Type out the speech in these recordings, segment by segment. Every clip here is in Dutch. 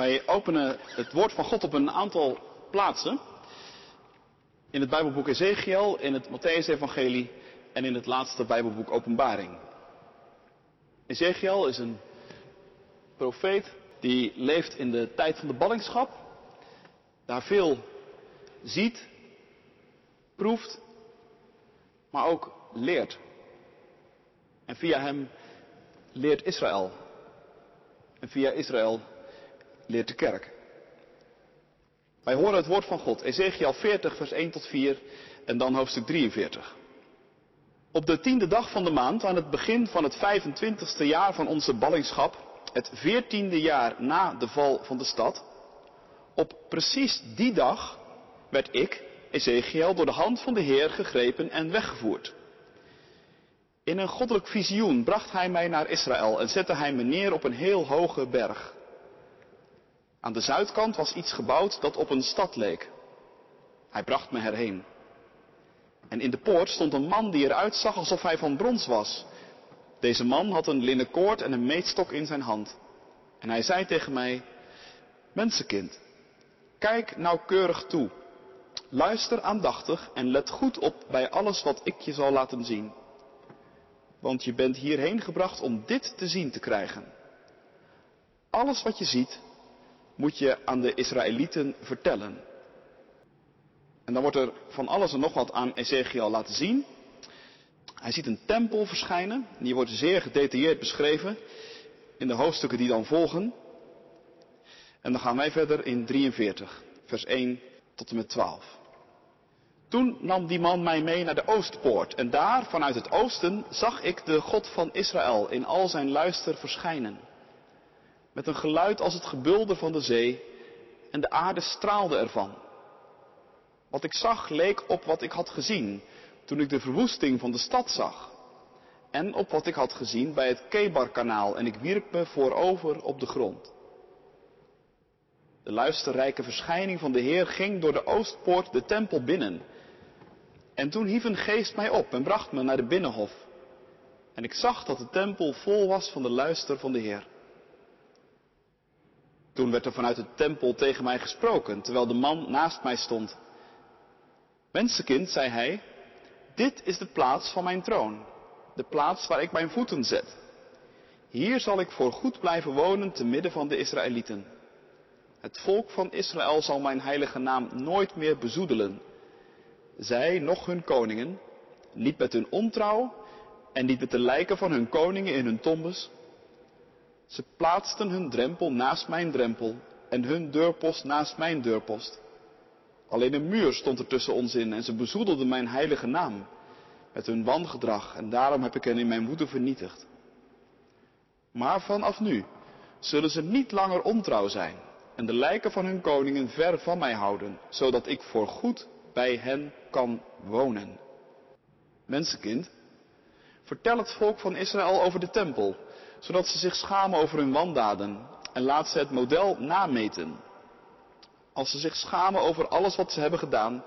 Wij openen het woord van God op een aantal plaatsen. In het Bijbelboek Ezekiel, in het Matthäus-evangelie en in het laatste Bijbelboek Openbaring. Ezekiel is een profeet die leeft in de tijd van de ballingschap. Daar veel ziet, proeft, maar ook leert. En via hem leert Israël. En via Israël leert de kerk. Wij horen het woord van God, Ezekiel 40, vers 1 tot 4 en dan hoofdstuk 43. Op de tiende dag van de maand, aan het begin van het 25ste jaar van onze ballingschap, het veertiende jaar na de val van de stad, op precies die dag werd ik, Ezekiel, door de hand van de Heer gegrepen en weggevoerd. In een goddelijk visioen bracht hij mij naar Israël en zette hij me neer op een heel hoge berg. Aan de zuidkant was iets gebouwd dat op een stad leek. Hij bracht me erheen. En in de poort stond een man die eruit zag alsof hij van brons was. Deze man had een linnen koord en een meetstok in zijn hand. En hij zei tegen mij, Mensenkind, kijk nauwkeurig toe. Luister aandachtig en let goed op bij alles wat ik je zal laten zien. Want je bent hierheen gebracht om dit te zien te krijgen. Alles wat je ziet, moet je aan de Israëlieten vertellen. En dan wordt er van alles en nog wat aan Ezekiel laten zien. Hij ziet een tempel verschijnen. Die wordt zeer gedetailleerd beschreven in de hoofdstukken die dan volgen. En dan gaan wij verder in 43, vers 1 tot en met 12. Toen nam die man mij mee naar de Oostpoort en daar vanuit het oosten zag ik de God van Israël in al zijn luister verschijnen. Met een geluid als het gebulder van de zee en de aarde straalde ervan. Wat ik zag leek op wat ik had gezien toen ik de verwoesting van de stad zag. En op wat ik had gezien bij het Kebarkanaal en ik wierp me voorover op de grond. De luisterrijke verschijning van de Heer ging door de oostpoort de tempel binnen. En toen hief een geest mij op en bracht me naar de binnenhof. En ik zag dat de tempel vol was van de luister van de Heer. Toen werd er vanuit de tempel tegen mij gesproken, terwijl de man naast mij stond. Mensenkind, zei hij, dit is de plaats van mijn troon, de plaats waar ik mijn voeten zet. Hier zal ik voor goed blijven wonen te midden van de Israëlieten. Het volk van Israël zal mijn heilige naam nooit meer bezoedelen. Zij, noch hun koningen, niet met hun ontrouw en niet met de lijken van hun koningen in hun tombes. Ze plaatsten hun drempel naast mijn drempel en hun deurpost naast mijn deurpost. Alleen een muur stond er tussen ons in en ze bezoedelden mijn heilige naam met hun wangedrag en daarom heb ik hen in mijn woede vernietigd. Maar vanaf nu zullen ze niet langer ontrouw zijn en de lijken van hun koningen ver van mij houden, zodat ik voorgoed bij hen kan wonen. Mensenkind, vertel het volk van Israël over de tempel, zodat ze zich schamen over hun wandaden en laat ze het model nameten. Als ze zich schamen over alles wat ze hebben gedaan,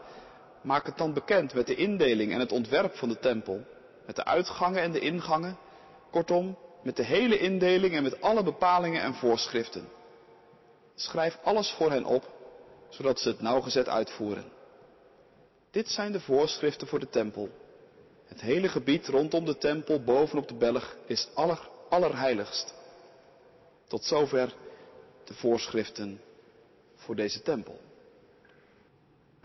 maak het dan bekend met de indeling en het ontwerp van de tempel, met de uitgangen en de ingangen, kortom, met de hele indeling en met alle bepalingen en voorschriften. Schrijf alles voor hen op, zodat ze het nauwgezet uitvoeren. Dit zijn de voorschriften voor de tempel. Het hele gebied rondom de tempel bovenop de belg is aller, allerheiligst. Tot zover de voorschriften voor deze tempel.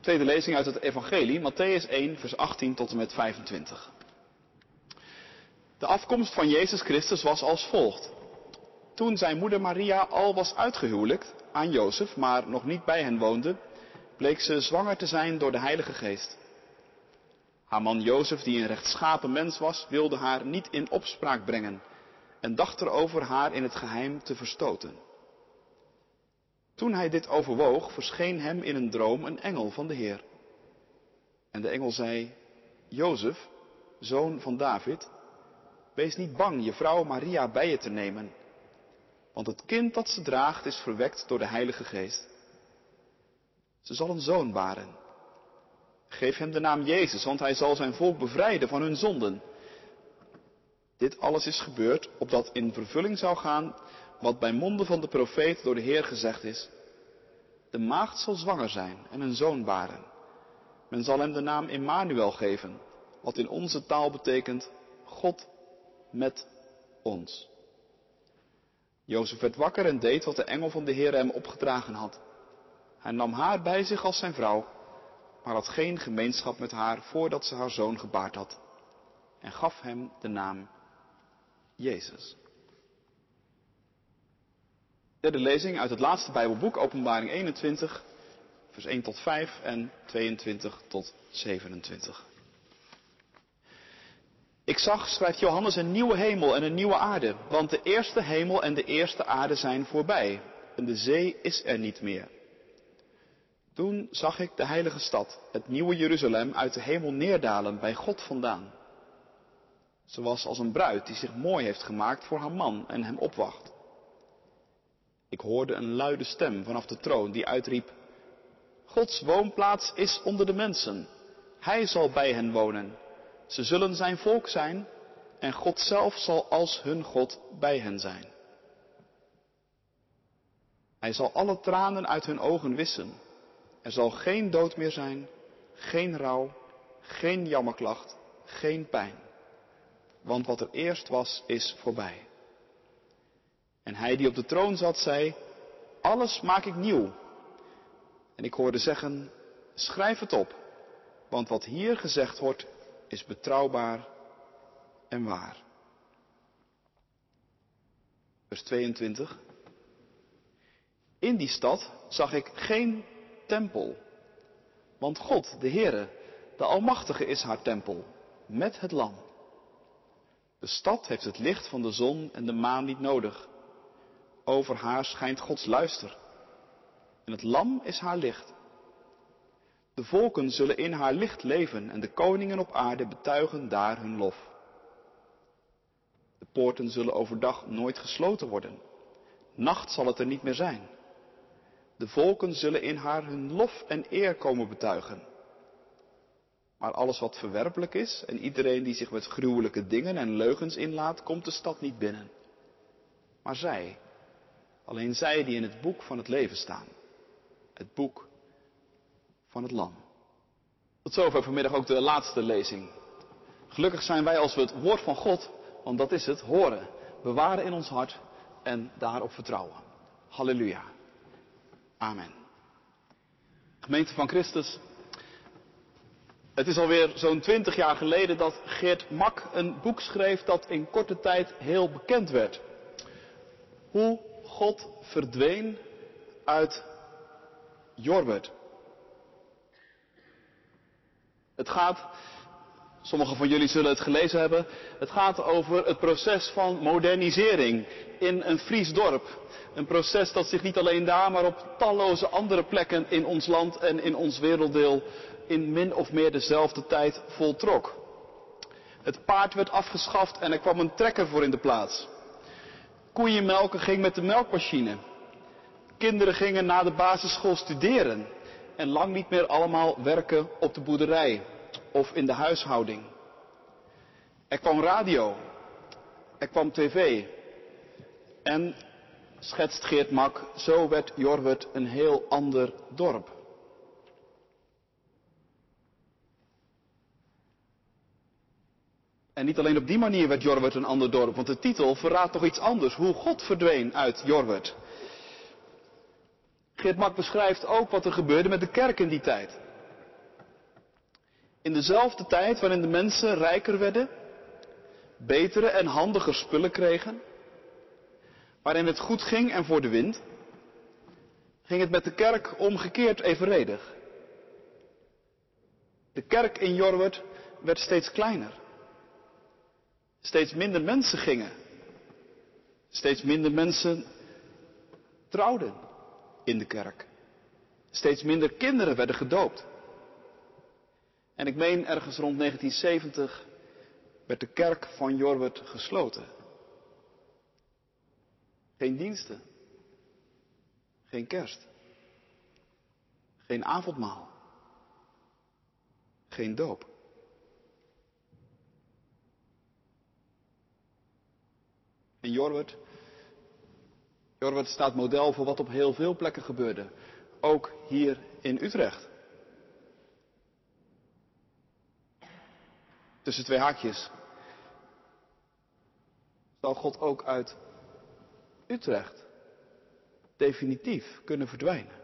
Tweede lezing uit het Evangelie, Matthäus 1, vers 18 tot en met 25. De afkomst van Jezus Christus was als volgt. Toen zijn moeder Maria al was uitgehuwelijkt aan Jozef, maar nog niet bij hen woonde, bleek ze zwanger te zijn door de Heilige Geest. Haar man Jozef, die een rechtschapen mens was, wilde haar niet in opspraak brengen en dacht erover haar in het geheim te verstoten. Toen hij dit overwoog, verscheen hem in een droom een engel van de Heer. En de engel zei, Jozef, zoon van David, wees niet bang je vrouw Maria bij je te nemen, want het kind dat ze draagt is verwekt door de Heilige Geest. Ze zal een zoon baren. Geef hem de naam Jezus, want hij zal zijn volk bevrijden van hun zonden. Dit alles is gebeurd opdat in vervulling zou gaan wat bij monden van de profeet door de Heer gezegd is. De maagd zal zwanger zijn en een zoon baren. Men zal hem de naam Immanuel geven, wat in onze taal betekent God met ons. Jozef werd wakker en deed wat de engel van de Heer hem opgedragen had. Hij nam haar bij zich als zijn vrouw, maar had geen gemeenschap met haar voordat ze haar zoon gebaard had. En gaf hem de naam Jezus. Derde lezing uit het laatste Bijbelboek, Openbaring 21, vers 1 tot 5 en 22 tot 27. Ik zag, schrijft Johannes, een nieuwe hemel en een nieuwe aarde, want de eerste hemel en de eerste aarde zijn voorbij en de zee is er niet meer. Toen zag ik de heilige stad, het nieuwe Jeruzalem, uit de hemel neerdalen bij God vandaan. Ze was als een bruid die zich mooi heeft gemaakt voor haar man en hem opwacht. Ik hoorde een luide stem vanaf de troon die uitriep, Gods woonplaats is onder de mensen. Hij zal bij hen wonen. Ze zullen zijn volk zijn en God zelf zal als hun God bij hen zijn. Hij zal alle tranen uit hun ogen wissen. Er zal geen dood meer zijn, geen rouw, geen jammerklacht, geen pijn. Want wat er eerst was, is voorbij. En hij die op de troon zat, zei, alles maak ik nieuw. En ik hoorde zeggen, schrijf het op, want wat hier gezegd wordt, is betrouwbaar en waar. Vers 22. In die stad zag ik geen tempel, want God, de Heere, de Almachtige is haar tempel, met het lam. De stad heeft het licht van de zon en de maan niet nodig. Over haar schijnt Gods luister. En het lam is haar licht. De volken zullen in haar licht leven en de koningen op aarde betuigen daar hun lof. De poorten zullen overdag nooit gesloten worden. Nacht zal het er niet meer zijn. De volken zullen in haar hun lof en eer komen betuigen. Maar alles wat verwerpelijk is en iedereen die zich met gruwelijke dingen en leugens inlaat, komt de stad niet binnen. Maar zij, alleen zij die in het boek van het leven staan, het boek van het lam. Tot zover vanmiddag ook de laatste lezing. Gelukkig zijn wij als we het woord van God, want dat is het, horen, bewaren in ons hart en daarop vertrouwen. Halleluja. Amen. Gemeente van Christus. Het is alweer zo'n twintig jaar geleden dat Geert Mak een boek schreef dat in korte tijd heel bekend werd. Hoe God verdween uit Jorbert. Het gaat, sommigen van jullie zullen het gelezen hebben, het gaat over het proces van modernisering in een Fries dorp. Een proces dat zich niet alleen daar, maar op talloze andere plekken in ons land en in ons werelddeel in min of meer dezelfde tijd voltrok. Het paard werd afgeschaft en er kwam een trekker voor in de plaats. Koeienmelken ging met de melkmachine. Kinderen gingen na de basisschool studeren en lang niet meer allemaal werken op de boerderij of in de huishouding. Er kwam radio, er kwam tv en, schetst Geert Mak, zo werd Jorwert een heel ander dorp. En niet alleen op die manier werd Jorwert een ander dorp, want de titel verraadt toch iets anders, hoe God verdween uit Jorwert. Geert Mak beschrijft ook wat er gebeurde met de kerk in die tijd. In dezelfde tijd waarin de mensen rijker werden, betere en handiger spullen kregen, waarin het goed ging en voor de wind, ging het met de kerk omgekeerd evenredig. De kerk in Jorwert werd steeds kleiner. Steeds minder mensen gingen. Steeds minder mensen trouwden in de kerk. Steeds minder kinderen werden gedoopt. En ik meen ergens rond 1970 werd de kerk van Jorwert gesloten. Geen diensten. Geen kerst. Geen avondmaal. Geen doop. En Jorwert Jorwert staat model voor wat op heel veel plekken gebeurde. Ook hier in Utrecht. Tussen twee haakjes. Zal God ook uit Utrecht definitief kunnen verdwijnen?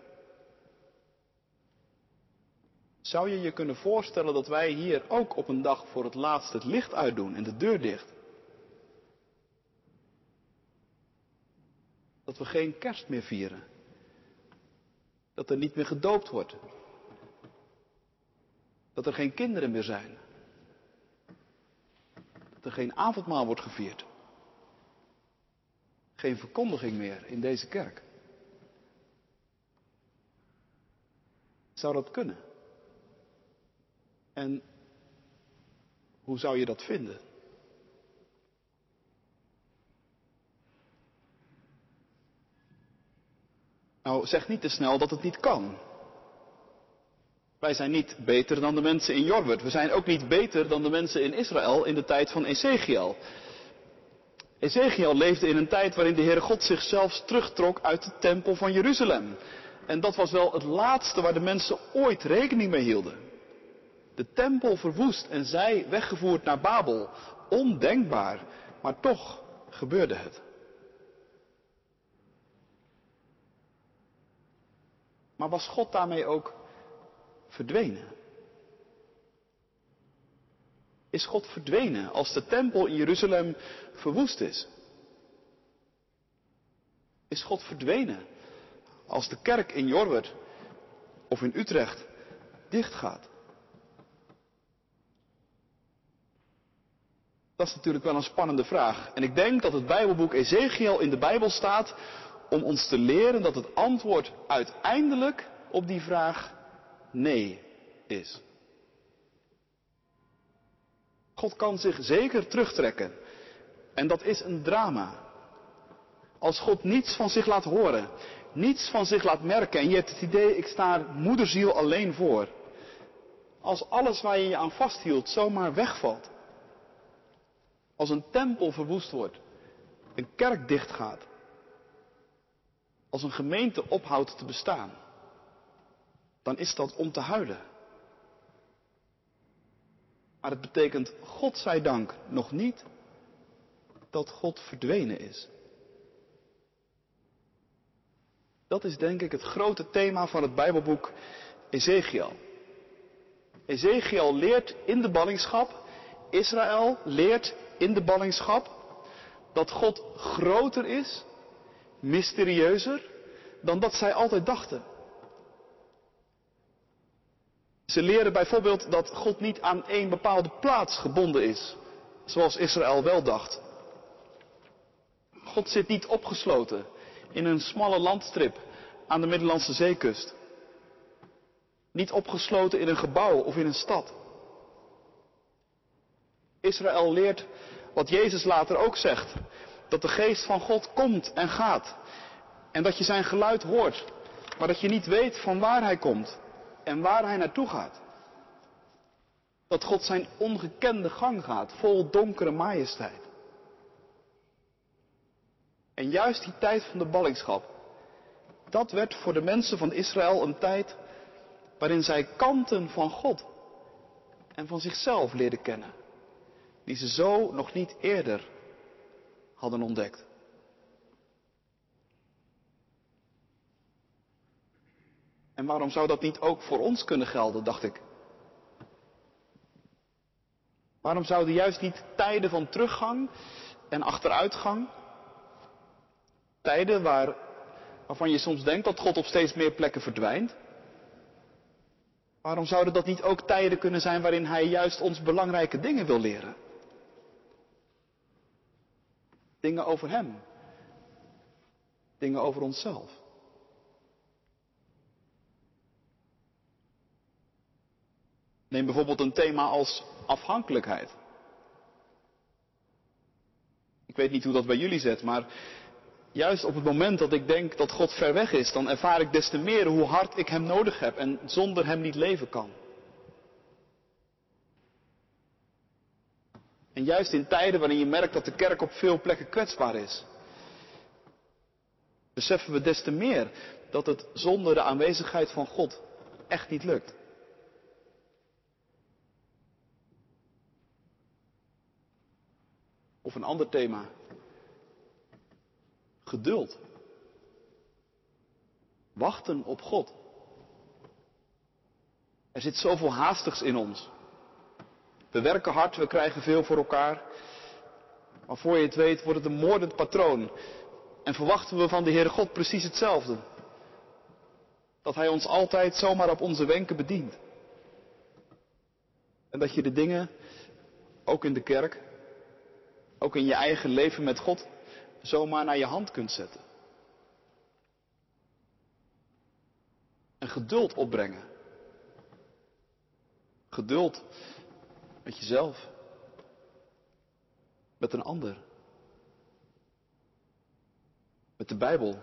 Zou je je kunnen voorstellen dat wij hier ook op een dag voor het laatst het licht uitdoen en de deur dicht? Dat we geen kerst meer vieren. Dat er niet meer gedoopt wordt. Dat er geen kinderen meer zijn. Dat er geen avondmaal wordt gevierd. Geen verkondiging meer in deze kerk. Zou dat kunnen? En hoe zou je dat vinden? Nou, zeg niet te snel dat het niet kan. Wij zijn niet beter dan de mensen in Jorwert. We zijn ook niet beter dan de mensen in Israël in de tijd van Ezekiel. Ezekiel leefde in een tijd waarin de Heere God zichzelf terugtrok uit de tempel van Jeruzalem. En dat was wel het laatste waar de mensen ooit rekening mee hielden. De tempel verwoest en zij weggevoerd naar Babel. Ondenkbaar, maar toch gebeurde het. Maar was God daarmee ook verdwenen? Is God verdwenen als de tempel in Jeruzalem verwoest is? Is God verdwenen als de kerk in Jorwert of in Utrecht dichtgaat? Dat is natuurlijk wel een spannende vraag. En ik denk dat het Bijbelboek Ezekiel in de Bijbel staat om ons te leren dat het antwoord uiteindelijk op die vraag nee is. God kan zich zeker terugtrekken. En dat is een drama. Als God niets van zich laat horen, niets van zich laat merken en je hebt het idee, ik sta moederziel alleen voor. Als alles waar je je aan vasthield zomaar wegvalt. Als een tempel verwoest wordt, een kerk dichtgaat, als een gemeente ophoudt te bestaan, dan is dat om te huilen. Maar het betekent, God zij dank, nog niet dat God verdwenen is. Dat is denk ik het grote thema van het Bijbelboek Ezekiel. Ezekiel leert in de ballingschap, Israël leert in de ballingschap dat God groter is, mysterieuzer, dan dat zij altijd dachten. Ze leren bijvoorbeeld dat God niet aan één bepaalde plaats gebonden is, zoals Israël wel dacht. God zit niet opgesloten in een smalle landstrip aan de Middellandse zeekust. Niet opgesloten in een gebouw of in een stad. Israël leert wat Jezus later ook zegt. Dat de geest van God komt en gaat. En dat je zijn geluid hoort. Maar dat je niet weet van waar hij komt en waar hij naartoe gaat. Dat God zijn ongekende gang gaat, vol donkere majesteit. En juist die tijd van de ballingschap, dat werd voor de mensen van Israël een tijd waarin zij kanten van God en van zichzelf leerden kennen die ze zo nog niet eerder hadden ontdekt. En waarom zou dat niet ook voor ons kunnen gelden, dacht ik. Waarom zouden juist niet tijden van teruggang en achteruitgang, tijden waar, waarvan je soms denkt dat God op steeds meer plekken verdwijnt, waarom zouden dat niet ook tijden kunnen zijn waarin Hij juist ons belangrijke dingen wil leren? Dingen over Hem. Dingen over onszelf. Neem bijvoorbeeld een thema als afhankelijkheid. Ik weet niet hoe dat bij jullie zit, maar juist op het moment dat ik denk dat God ver weg is, dan ervaar ik des te meer hoe hard ik Hem nodig heb en zonder Hem niet leven kan. En juist in tijden waarin je merkt dat de kerk op veel plekken kwetsbaar is. beseffen we des te meer dat het zonder de aanwezigheid van God echt niet lukt. Of een ander thema. Geduld. Wachten op God. Er zit zoveel haastigs in ons. We werken hard, we krijgen veel voor elkaar. Maar voor je het weet wordt het een moordend patroon. En verwachten we van de Heere God precies hetzelfde. Dat Hij ons altijd zomaar op onze wenken bedient. En dat je de dingen, ook in de kerk, ook in je eigen leven met God, zomaar naar je hand kunt zetten. En geduld opbrengen. Geduld met jezelf. Met een ander. Met de Bijbel.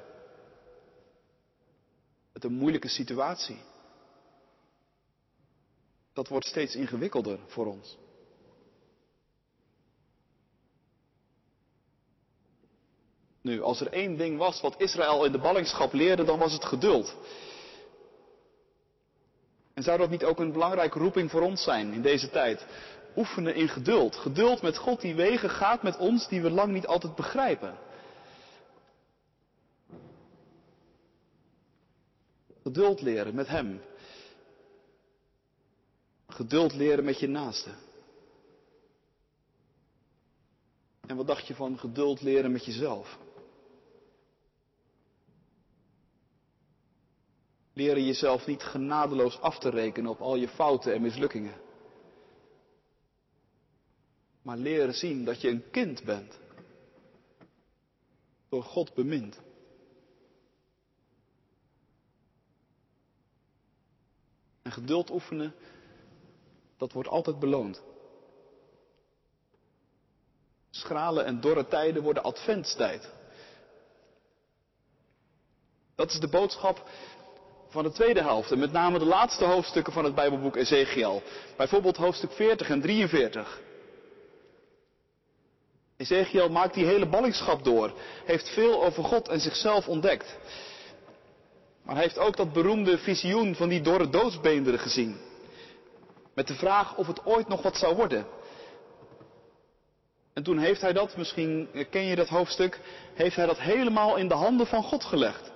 Met een moeilijke situatie. Dat wordt steeds ingewikkelder voor ons. Nu, als er één ding was wat Israël in de ballingschap leerde, dan was het geduld. En zou dat niet ook een belangrijke roeping voor ons zijn in deze tijd? Oefenen in geduld. Geduld met God die wegen gaat met ons die we lang niet altijd begrijpen. Geduld leren met Hem. Geduld leren met je naaste. En wat dacht je van geduld leren met jezelf? Leren jezelf niet genadeloos af te rekenen op al je fouten en mislukkingen. Maar leren zien dat je een kind bent. Door God bemind. En geduld oefenen, dat wordt altijd beloond. Schrale en dorre tijden worden adventstijd. Dat is de boodschap van de tweede helft. Met name de laatste hoofdstukken van het Bijbelboek Ezekiel. Bijvoorbeeld hoofdstuk 40 en 43. Ezekiel maakt die hele ballingschap door. Heeft veel over God en zichzelf ontdekt. Maar hij heeft ook dat beroemde visioen van die dorre doodsbeenderen gezien. Met de vraag of het ooit nog wat zou worden. En toen heeft hij dat, misschien ken je dat hoofdstuk, heeft hij dat helemaal in de handen van God gelegd.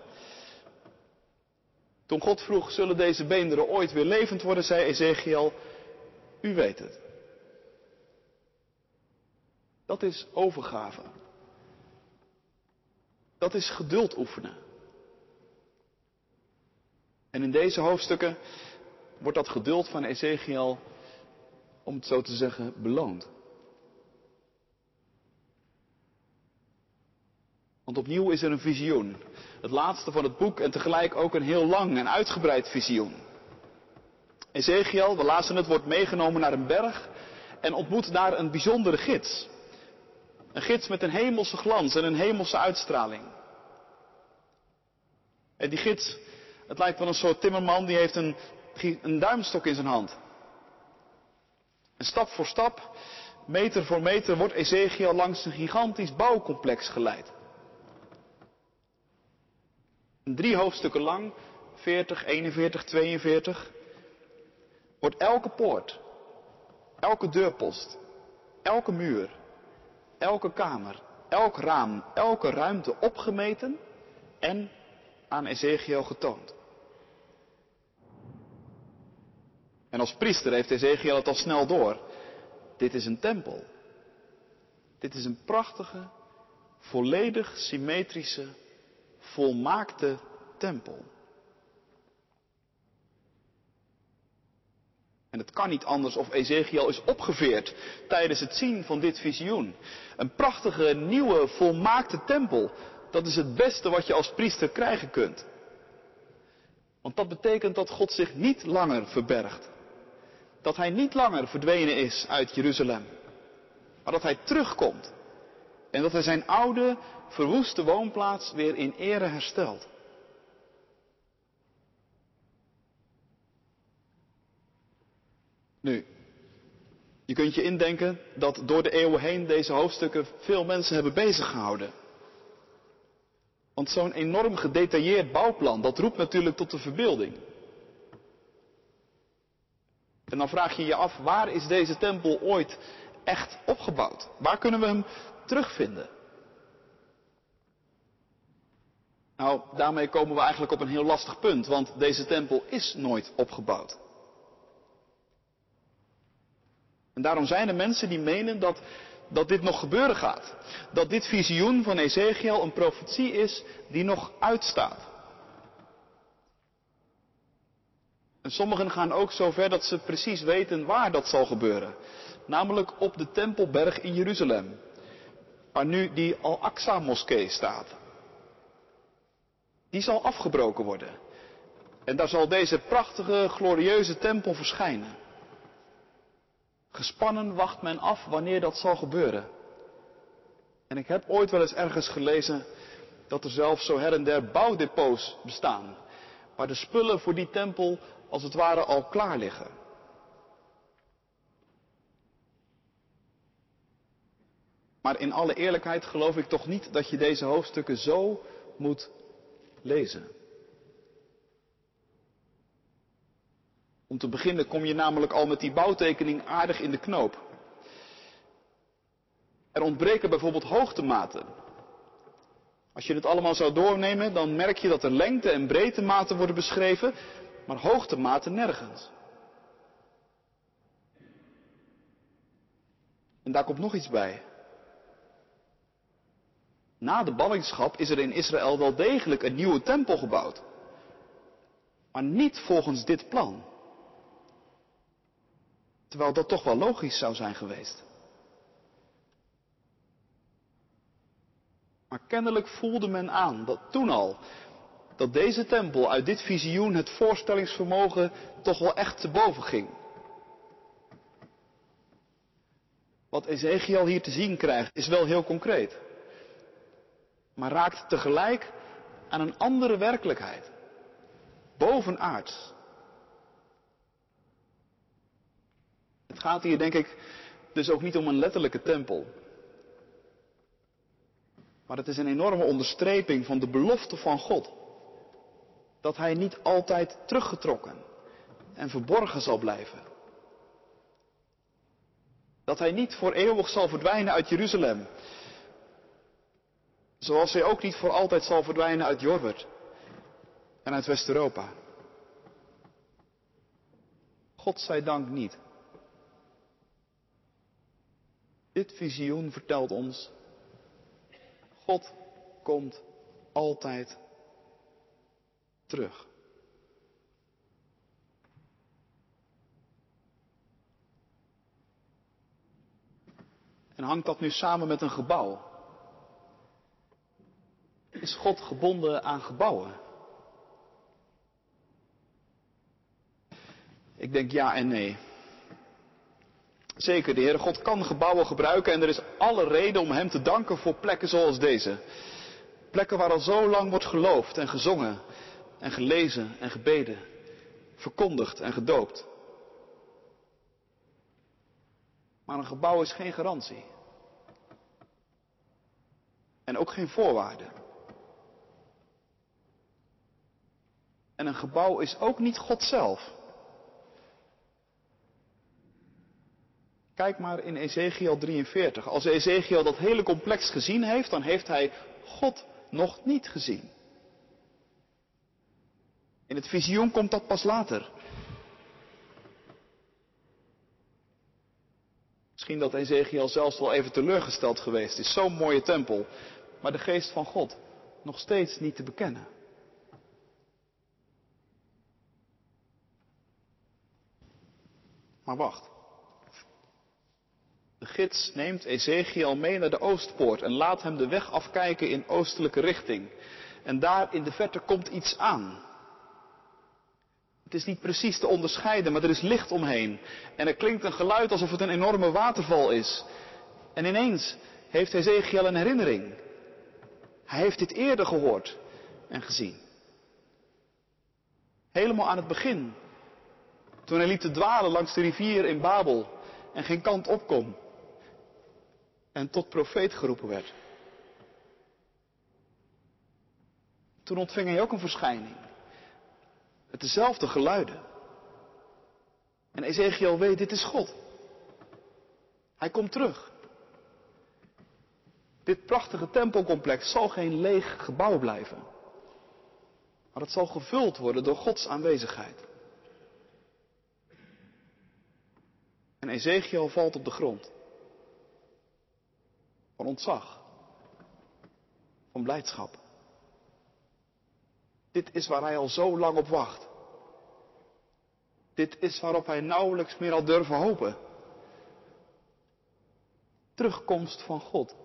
Toen God vroeg, zullen deze beenderen ooit weer levend worden, zei Ezekiel, u weet het. Dat is overgave. Dat is geduld oefenen. En in deze hoofdstukken wordt dat geduld van Ezekiel, om het zo te zeggen, beloond. Want opnieuw is er een visioen. Het laatste van het boek en tegelijk ook een heel lang en uitgebreid visioen. Ezekiel, we lazen het, wordt meegenomen naar een berg en ontmoet daar een bijzondere gids. Een gids met een hemelse glans en een hemelse uitstraling. En die gids, het lijkt wel een soort timmerman, die heeft een, een duimstok in zijn hand. En stap voor stap, meter voor meter, wordt Ezekiel langs een gigantisch bouwcomplex geleid. Drie hoofdstukken lang, 40, 41, 42, wordt elke poort, elke deurpost, elke muur, elke kamer, elk raam, elke ruimte opgemeten en aan Ezekiel getoond. En als priester heeft Ezekiel het al snel door. Dit is een tempel. Dit is een prachtige, volledig symmetrische volmaakte tempel. En het kan niet anders of Ezekiel is opgeveerd tijdens het zien van dit visioen. Een prachtige, nieuwe, volmaakte tempel. Dat is het beste wat je als priester krijgen kunt. Want dat betekent dat God zich niet langer verbergt. Dat hij niet langer verdwenen is uit Jeruzalem. Maar dat hij terugkomt. En dat hij zijn oude, verwoeste woonplaats weer in ere herstelt. Nu, je kunt je indenken dat door de eeuwen heen deze hoofdstukken veel mensen hebben bezig gehouden. Want zo'n enorm gedetailleerd bouwplan, dat roept natuurlijk tot de verbeelding. En dan vraag je je af, waar is deze tempel ooit echt opgebouwd? Waar kunnen we hem terugvinden? Nou, daarmee komen we eigenlijk op een heel lastig punt, want deze tempel is nooit opgebouwd. En daarom zijn er mensen die menen dat, dat dit nog gebeuren gaat. Dat dit visioen van Ezekiel een profetie is die nog uitstaat. En sommigen gaan ook zo ver dat ze precies weten waar dat zal gebeuren. Namelijk op de Tempelberg in Jeruzalem. Waar nu die Al-Aqsa-moskee staat. Die zal afgebroken worden. En daar zal deze prachtige, glorieuze tempel verschijnen. Gespannen wacht men af wanneer dat zal gebeuren. En ik heb ooit wel eens ergens gelezen dat er zelfs zo her en der bouwdepots bestaan. Waar de spullen voor die tempel als het ware al klaar liggen. Maar in alle eerlijkheid geloof ik toch niet dat je deze hoofdstukken zo moet lezen. Om te beginnen kom je namelijk al met die bouwtekening aardig in de knoop. Er ontbreken bijvoorbeeld hoogtematen. Als je het allemaal zou doornemen, dan merk je dat er lengte- en breedtematen worden beschreven, maar hoogtematen nergens. En daar komt nog iets bij. Na de ballingschap is er in Israël wel degelijk een nieuwe tempel gebouwd. Maar niet volgens dit plan. Terwijl dat toch wel logisch zou zijn geweest. Maar kennelijk voelde men aan dat toen al dat deze tempel uit dit visioen het voorstellingsvermogen toch wel echt te boven ging. Wat Ezekiel hier te zien krijgt is wel heel concreet, maar raakt tegelijk aan een andere werkelijkheid, bovenaards. Het gaat hier denk ik dus ook niet om een letterlijke tempel. Maar het is een enorme onderstreping van de belofte van God. Dat Hij niet altijd teruggetrokken en verborgen zal blijven. Dat Hij niet voor eeuwig zal verdwijnen uit Jeruzalem. Zoals Hij ook niet voor altijd zal verdwijnen uit Jorbert en uit West-Europa. God zij dank niet. Dit visioen vertelt ons, God komt altijd terug. En hangt dat nu samen met een gebouw? Is God gebonden aan gebouwen? Ik denk ja en nee. Zeker, de Heere God kan gebouwen gebruiken en er is alle reden om Hem te danken voor plekken zoals deze. Plekken waar al zo lang wordt geloofd en gezongen en gelezen en gebeden, verkondigd en gedoopt. Maar een gebouw is geen garantie. En ook geen voorwaarde. En een gebouw is ook niet God zelf. Kijk maar in Ezekiel 43. Als Ezekiel dat hele complex gezien heeft, dan heeft hij God nog niet gezien. In het visioen komt dat pas later. Misschien dat Ezekiel zelfs wel even teleurgesteld geweest is. Zo'n mooie tempel, maar de geest van God nog steeds niet te bekennen. Maar wacht. De gids neemt Ezekiel mee naar de Oostpoort en laat hem de weg afkijken in oostelijke richting. En daar in de verte komt iets aan. Het is niet precies te onderscheiden, maar er is licht omheen. En er klinkt een geluid alsof het een enorme waterval is. En ineens heeft Ezekiel een herinnering. Hij heeft dit eerder gehoord en gezien. Helemaal aan het begin. Toen hij liep te dwalen langs de rivier in Babel en geen kant op kon en tot profeet geroepen werd. Toen ontving hij ook een verschijning. Met dezelfde geluiden. En Ezekiel weet, dit is God. Hij komt terug. Dit prachtige tempelcomplex zal geen leeg gebouw blijven. Maar het zal gevuld worden door Gods aanwezigheid. En Ezekiel valt op de grond. Van ontzag. Van blijdschap. Dit is waar hij al zo lang op wacht. Dit is waarop hij nauwelijks meer had durven hopen. Terugkomst van God.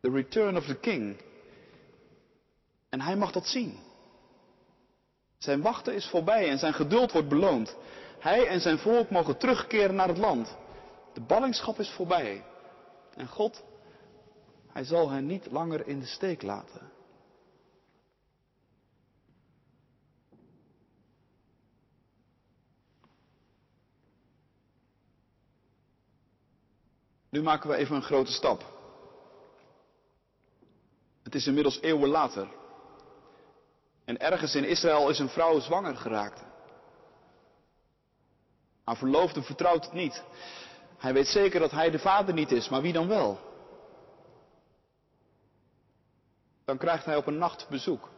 The return of the king. En hij mag dat zien. Zijn wachten is voorbij en zijn geduld wordt beloond. Hij en zijn volk mogen terugkeren naar het land. De ballingschap is voorbij. En God, hij zal hen niet langer in de steek laten. Nu maken we even een grote stap. Het is inmiddels eeuwen later. En ergens in Israël is een vrouw zwanger geraakt. Haar verloofde vertrouwt het niet. Hij weet zeker dat hij de vader niet is, maar wie dan wel? Dan krijgt hij op een nacht bezoek.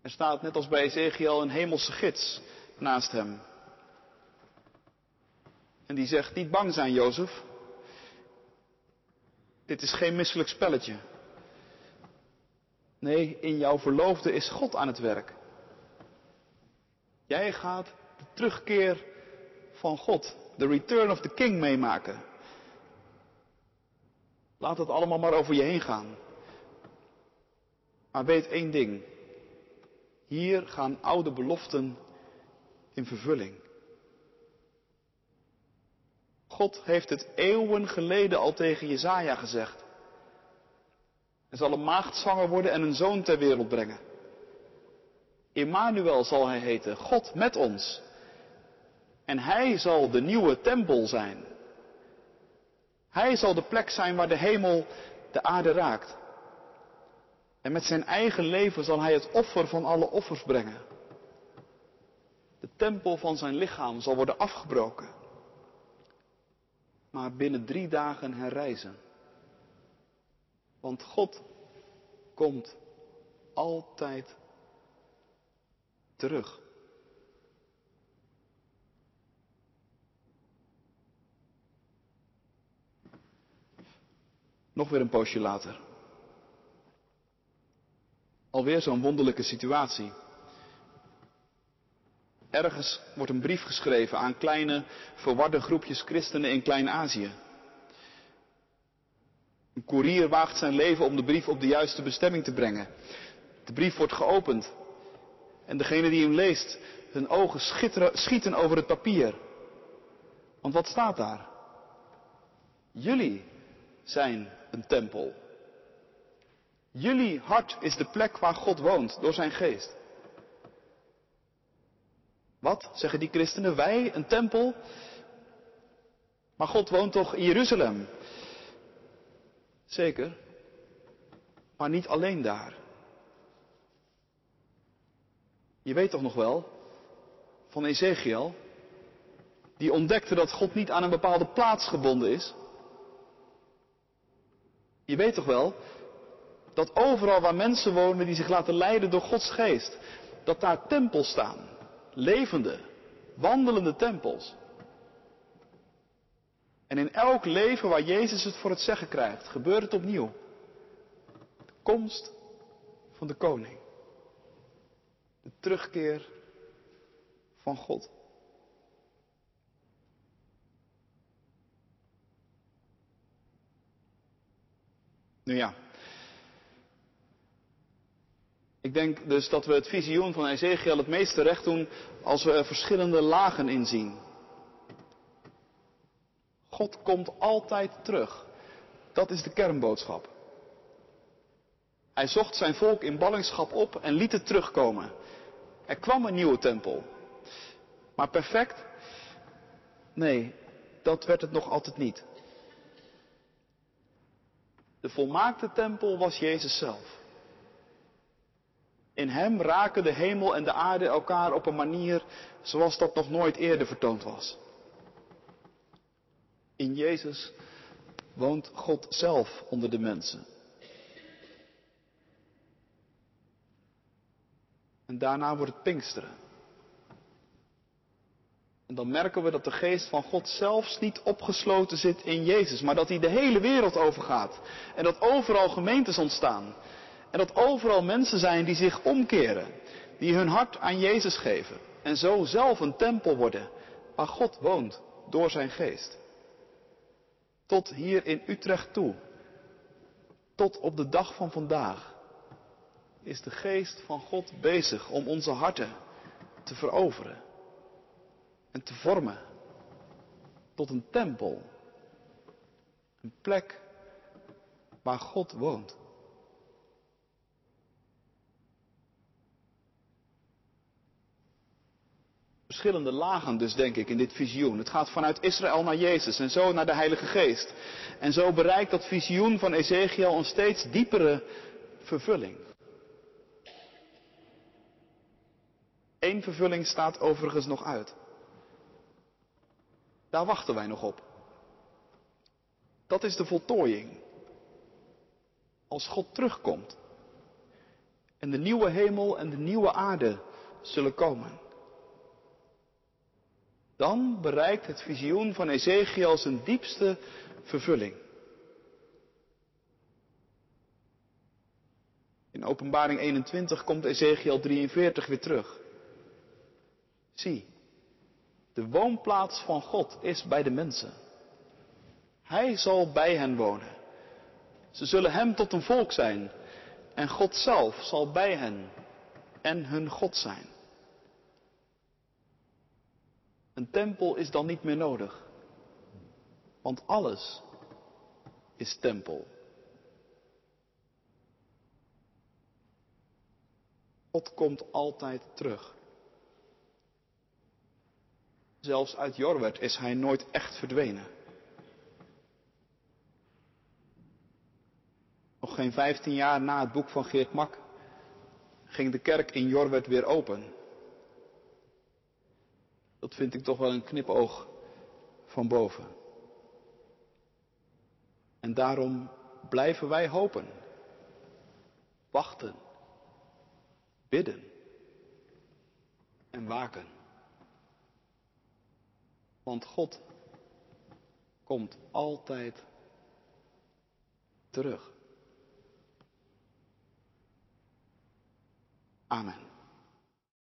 Er staat net als bij Ezekiel een hemelse gids naast hem. En die zegt, niet bang zijn, Jozef. Dit is geen misselijk spelletje. Nee, in jouw verloofde is God aan het werk. Jij gaat terugkeer van God, de return of the king meemaken. Laat het allemaal maar over je heen gaan. Maar weet één ding. Hier gaan oude beloften in vervulling. God heeft het eeuwen geleden al tegen Jezaja gezegd. Er zal een maagd zwanger worden en een zoon ter wereld brengen. Immanuel zal hij heten, God met ons. En hij zal de nieuwe tempel zijn. Hij zal de plek zijn waar de hemel de aarde raakt. En met zijn eigen leven zal hij het offer van alle offers brengen. De tempel van zijn lichaam zal worden afgebroken. Maar binnen drie dagen herrijzen. Want God komt altijd terug. Nog weer een poosje later. Alweer zo'n wonderlijke situatie. Ergens wordt een brief geschreven aan kleine, verwarde groepjes christenen in Klein-Azië. Een koerier waagt zijn leven om de brief op de juiste bestemming te brengen. De brief wordt geopend. En degene die hem leest, hun ogen schieten over het papier. Want wat staat daar? Jullie zijn een tempel. Jullie hart is de plek waar God woont door zijn geest. Wat zeggen die christenen? Wij, een tempel? Maar God woont toch in Jeruzalem? Zeker. Maar niet alleen daar. Je weet toch nog wel van Ezekiel, die ontdekte dat God niet aan een bepaalde plaats gebonden is. Je weet toch wel dat overal waar mensen wonen die zich laten leiden door Gods geest, dat daar tempels staan, levende, wandelende tempels. En in elk leven waar Jezus het voor het zeggen krijgt, gebeurt het opnieuw. De komst van de koning. De terugkeer van God. Nu ja. Ik denk dus dat we het visioen van Ezekiel het meeste recht doen als we er verschillende lagen in zien. God komt altijd terug. Dat is de kernboodschap. Hij zocht zijn volk in ballingschap op en liet het terugkomen. Er kwam een nieuwe tempel. Maar perfect? Nee, dat werd het nog altijd niet. De volmaakte tempel was Jezus zelf. In Hem raken de hemel en de aarde elkaar op een manier zoals dat nog nooit eerder vertoond was. In Jezus woont God zelf onder de mensen. En daarna wordt het Pinksteren. Dan merken we dat de geest van God zelfs niet opgesloten zit in Jezus, maar dat hij de hele wereld overgaat. En dat overal gemeentes ontstaan. En dat overal mensen zijn die zich omkeren, die hun hart aan Jezus geven. En zo zelf een tempel worden waar God woont door zijn geest. Tot hier in Utrecht toe. Tot op de dag van vandaag is de geest van God bezig om onze harten te veroveren en te vormen tot een tempel. Een plek waar God woont. Verschillende lagen dus, denk ik, in dit visioen. Het gaat vanuit Israël naar Jezus en zo naar de Heilige Geest. En zo bereikt dat visioen van Ezekiel een steeds diepere vervulling. Eén vervulling staat overigens nog uit. Daar wachten wij nog op. Dat is de voltooiing. Als God terugkomt en de nieuwe hemel en de nieuwe aarde zullen komen. Dan bereikt het visioen van Ezekiel zijn diepste vervulling. In Openbaring 21 komt Ezekiel 43 weer terug. Zie, de woonplaats van God is bij de mensen. Hij zal bij hen wonen. Ze zullen hem tot een volk zijn. En God zelf zal bij hen en hun God zijn. Een tempel is dan niet meer nodig. Want alles is tempel. God komt altijd terug. Zelfs uit Jorwert is hij nooit echt verdwenen. Nog geen vijftien jaar na het boek van Geert Mak ging de kerk in Jorwert weer open. Dat vind ik toch wel een knipoog van boven. En daarom blijven wij hopen, wachten, bidden en waken. Want God komt altijd terug. Amen.